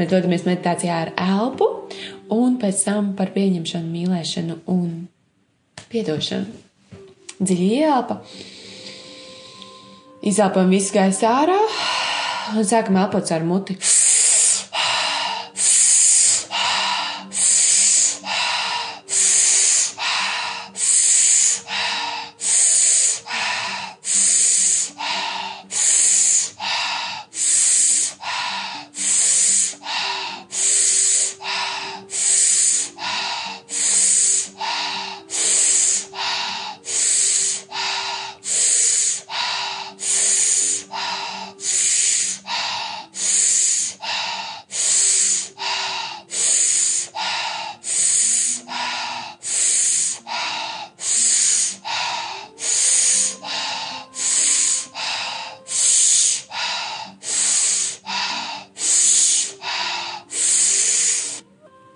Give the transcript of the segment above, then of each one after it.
Mēs dodamies meditācijā ar elpu, un pēc tam par pieņemšanu, mīlēšanu un piedošanu. Dziļi ielpa, izelpam visu gaisu ārā un sākam elpot ar muti.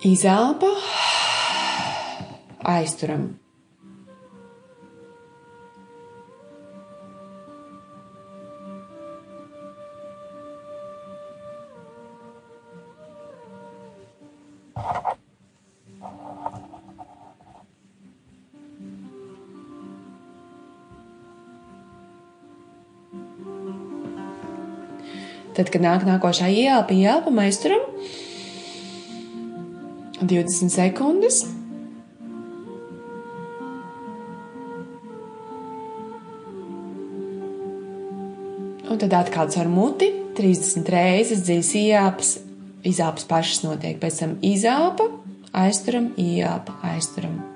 Izelpa, aizturam. Tad, kad nāk nākošā ielpa, ielpa, mēs turam 20 sekundes. Un tad atkal ar muti 30 reizes dzīs ielpas, izāpas pašas notiek. Pēc tam izāpa, aizturam, ielpa, aizturam.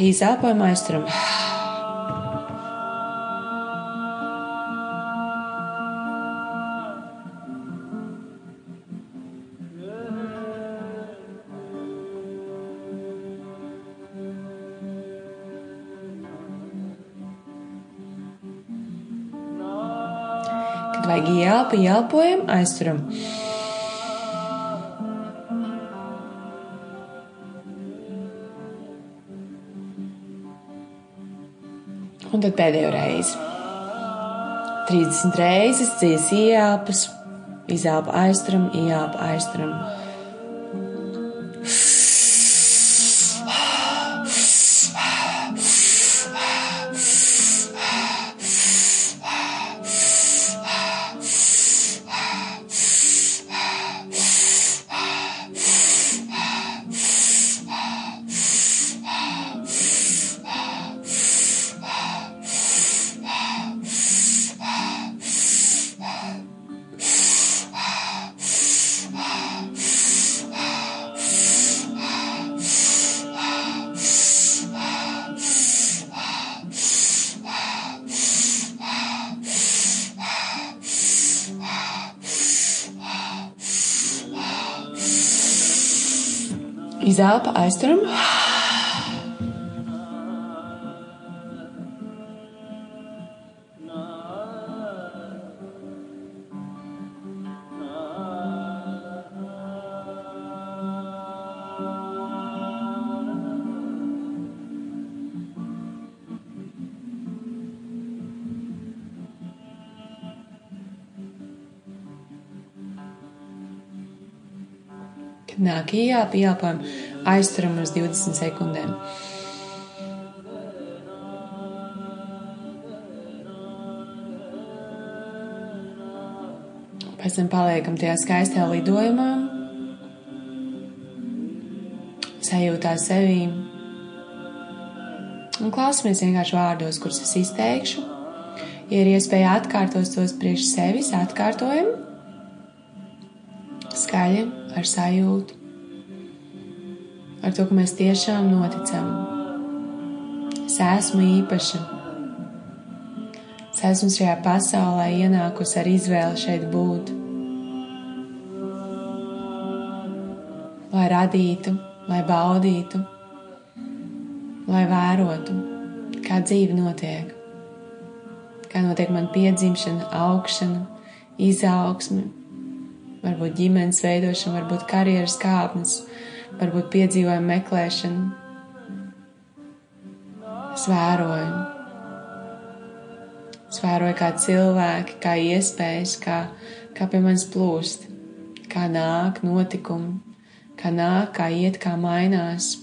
Izelpojam, aizturam. Kad vajag ielpa, ielpojam, aizturam. Un tad pēdējo reizi. 30 reizes dzies ielpas, izelpa aizturam, ielpa aizturam. Izelpa aizturam. Kad nāk ielpa, ielpojam, aizturam uz 20 sekundēm. Pēc tam paliekam tajā skaistajā lidojumā, sajūtā sevi Un klausamies vienkārši vārdos, kurus es izteikšu. Ja ir iespēja atkārtot tos priekš sevis, atkārtojam skaļi, ar sajūtu, ar to, ka mēs tiešām noticam. Es esmu īpaša. Es esmu šajā pasaulē ienākusi ar izvēli šeit būt. Lai radītu, lai baudītu, lai vērotu, kā dzīve notiek, kā notiek man piedzimšana, augšana, izaugsme, varbūt ģimenes veidošana, varbūt karjeras kāpnes, varbūt piedzīvojuma meklēšana. Es vēroju. Es vēroju, kā cilvēki, kā iespējas, kā, kā pie manis plūst, kā nāk notikumi, kā nāk, kā iet, kā mainās.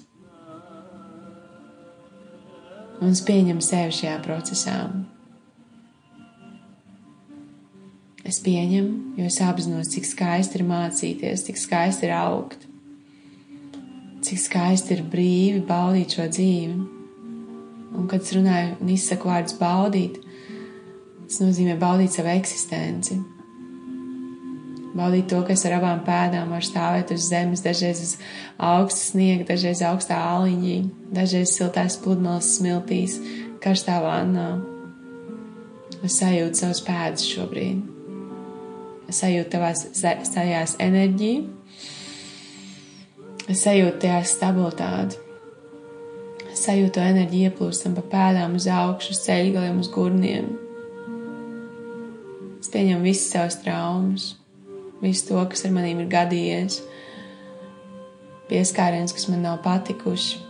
Un es pieņemu sevi šajā procesā. Es pieņemu, jo es apzinos, cik skaisti ir mācīties, cik skaisti ir augt, cik skaisti ir brīvi baudīt šo dzīvi. Un, kad es runāju un izsaku vārdus baudīt, tas nozīmē baudīt savu eksistenci. Baudīt to, kas ar abām pēdām var stāvēt uz zemes, dažreiz uz augsta sniega, dažreiz augstā aliņģī, dažreiz siltās pludmales smiltīs, karstā vannā. Es sajūtu savus pēdas šobrīd sajūtu tavās sajās enerģiju, es sajūtu tajā stabilitāti. Es sajūtu to enerģiju ieplūstam pa pēdām uz augšu, uz ceļgaliem, uz gurniem. Es pieņemu visas savas traumas, visu to, kas ar manīm ir gadījies, pieskāriens, kas man nav patikuši.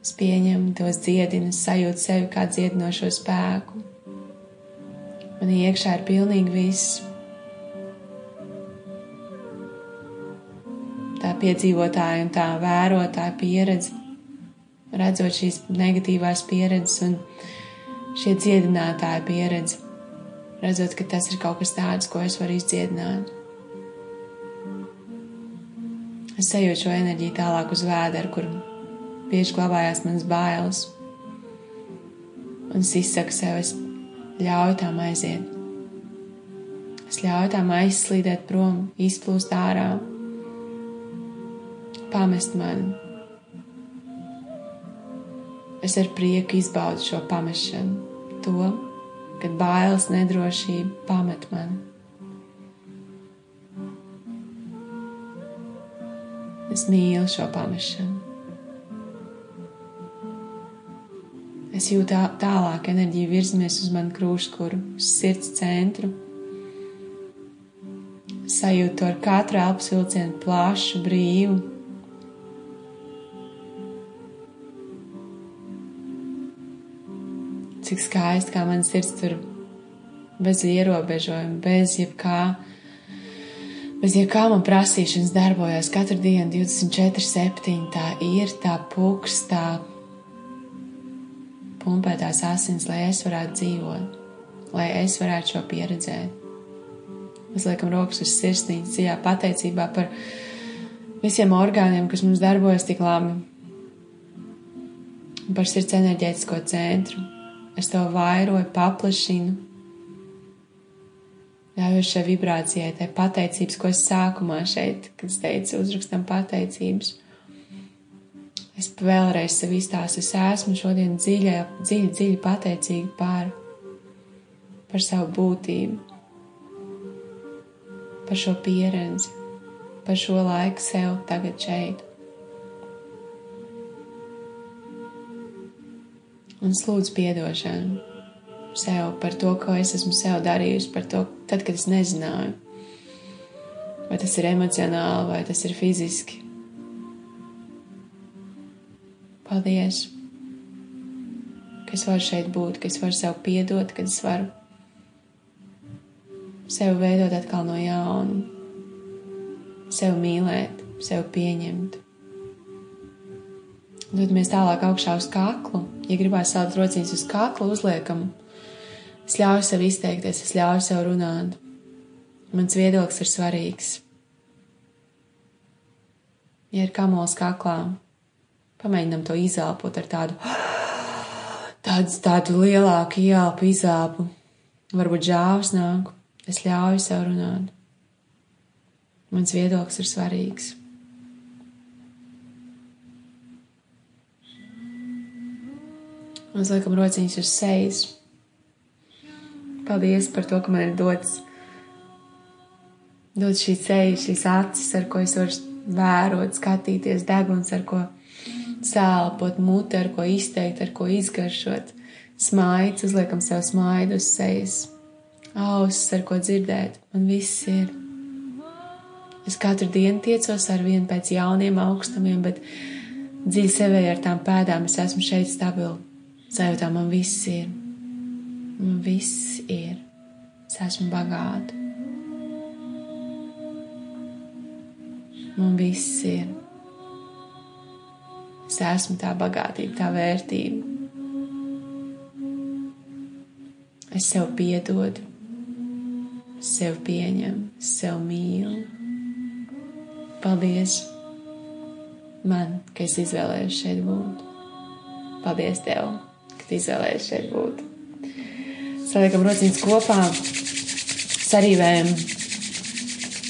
Es pieņemu tos dziedinus, sajūtu sevi kā dziedinošo spēku. Manī iekšā ir pilnīgi viss. Tā piedzīvotāja un tā vērotāja pieredze, redzot šīs negatīvās pieredzes un šie dziedinātāja pieredze, redzot, ka tas ir kaut kas tāds, ko es varu izdziedināt. Es sajūtu šo enerģiju tālāk uz vēdera, kur bieži glabājās manas bailes. Un es izsaku sev, es ļauju tām aiziet. Es ļauju tām aizslīdēt prom, izplūst ārā, pamest mani. Es ar prieku izbaudu šo pamešanu, to, kad bailes nedrošība pamet mani. Es mīlu šo pamešanu. Es jūtu tālāk enerģiju virzamies uz manu krūškuru, uz sirds centru. Sajūtu ar katru elpas vilcienu plašu, brīvu. Cik skaisti, kā man sirds tur bez ierobežojuma, bez jebkā, bez jebkā man prasīšanas darbojas katru dienu 24, 7. Tā ir tā pūks, tā pumpētās asins, lai es varētu dzīvot, lai es varētu šo pieredzēt. Mēs liekam rokas uz sirsnītes, dziļā pateicībā par visiem orgāniem, kas mums darbojas tik labi, par sirds enerģētisko centru. Es to vairoju, paplašinu, ļauju šai vibrācijai, tai pateicības, ko es sākumā šeit, kad es teicu, uzrakstam pateicības. Es vēlreiz sev izstāstu, es esmu šodien dziļi, dziļi, dziļi pateicīga par, par savu būtību, par šo pieredzi, par šo laiku sev tagad šeit. Un slūdzu piedošanu sev par to, ko es esmu sev darījusi, par to, tad, kad es nezināju, vai tas ir emocionāli, vai tas ir fiziski Paldies, ka es varu šeit būt, ka es varu sev piedot, ka es varu sev veidot atkal no jauna, sev mīlēt, sev pieņemt. Dodamies tālāk augšā uz kaklu. Ja gribās salikt rociņas uz kakla, uzliekam. Es ļauju sev izteikties, es ļauju sev runāt. Mans viedoklis ir svarīgs. Ja ir kamols kaklā, Pamēģinam to izelpot ar tādu, tādu, tādu lielāku ielpu, izelpu. Varbūt žāvs nāk, es ļauju sev runāt. Mans viedoklis ir svarīgs. Mēs liekam rociņus uz sejas. Paldies par to, ka man ir dots, dots šī ceļa, šīs acis, ar ko es varu vērot, skatīties, deguns, ar ko sēlpot, muti, ar ko izteikt, ar ko izgaršot, smaids, uzliekam sev smaidu uz sejas, ausis, ar ko dzirdēt. Man viss ir. Es katru dienu tiecos ar vienu pēc jauniem augstumiem, bet dziļi sevī ar tām pēdām es esmu šeit stabili. Sajūtā man viss ir. Man viss ir. Es esmu bagāta. Man viss ir. Es esmu tā bagātība, tā vērtība. Es sev piedodu, sev pieņemu, sev mīlu. Paldies man, ka es izvēlējos šeit būt. Paldies Tev, ka tu izvēlējies šeit būt. Saliekam rociņas kopā, sarīvējam,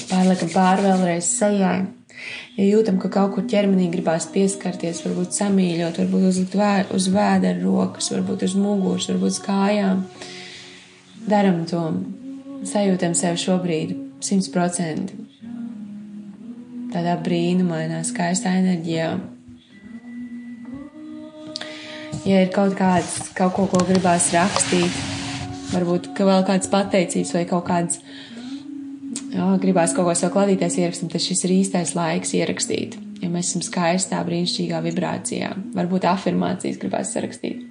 pārliekam pāri vēlreiz sejai. Ja jūtam, ka kaut kur ķermenī gribās pieskarties, varbūt samīļot, varbūt uzlikt vē, uz vēdera rokas, varbūt uz muguras, varbūt uz kājām, daram to. Sajūtam sevi šobrīd simt procenti tādā brīnumainā, skaistā enerģijā. Ja ir kaut kāds, kaut ko, ko gribās rakstīt, varbūt ka vēl kāds pateicības vai kaut kāds, jā, gribās kaut ko savu kladīties ierakstīt, tad šis ir īstais laiks ierakstīt. Ja mēs esam skaistā, brīnišķīgā vibrācijā, varbūt afirmācijas gribās sarakstīt.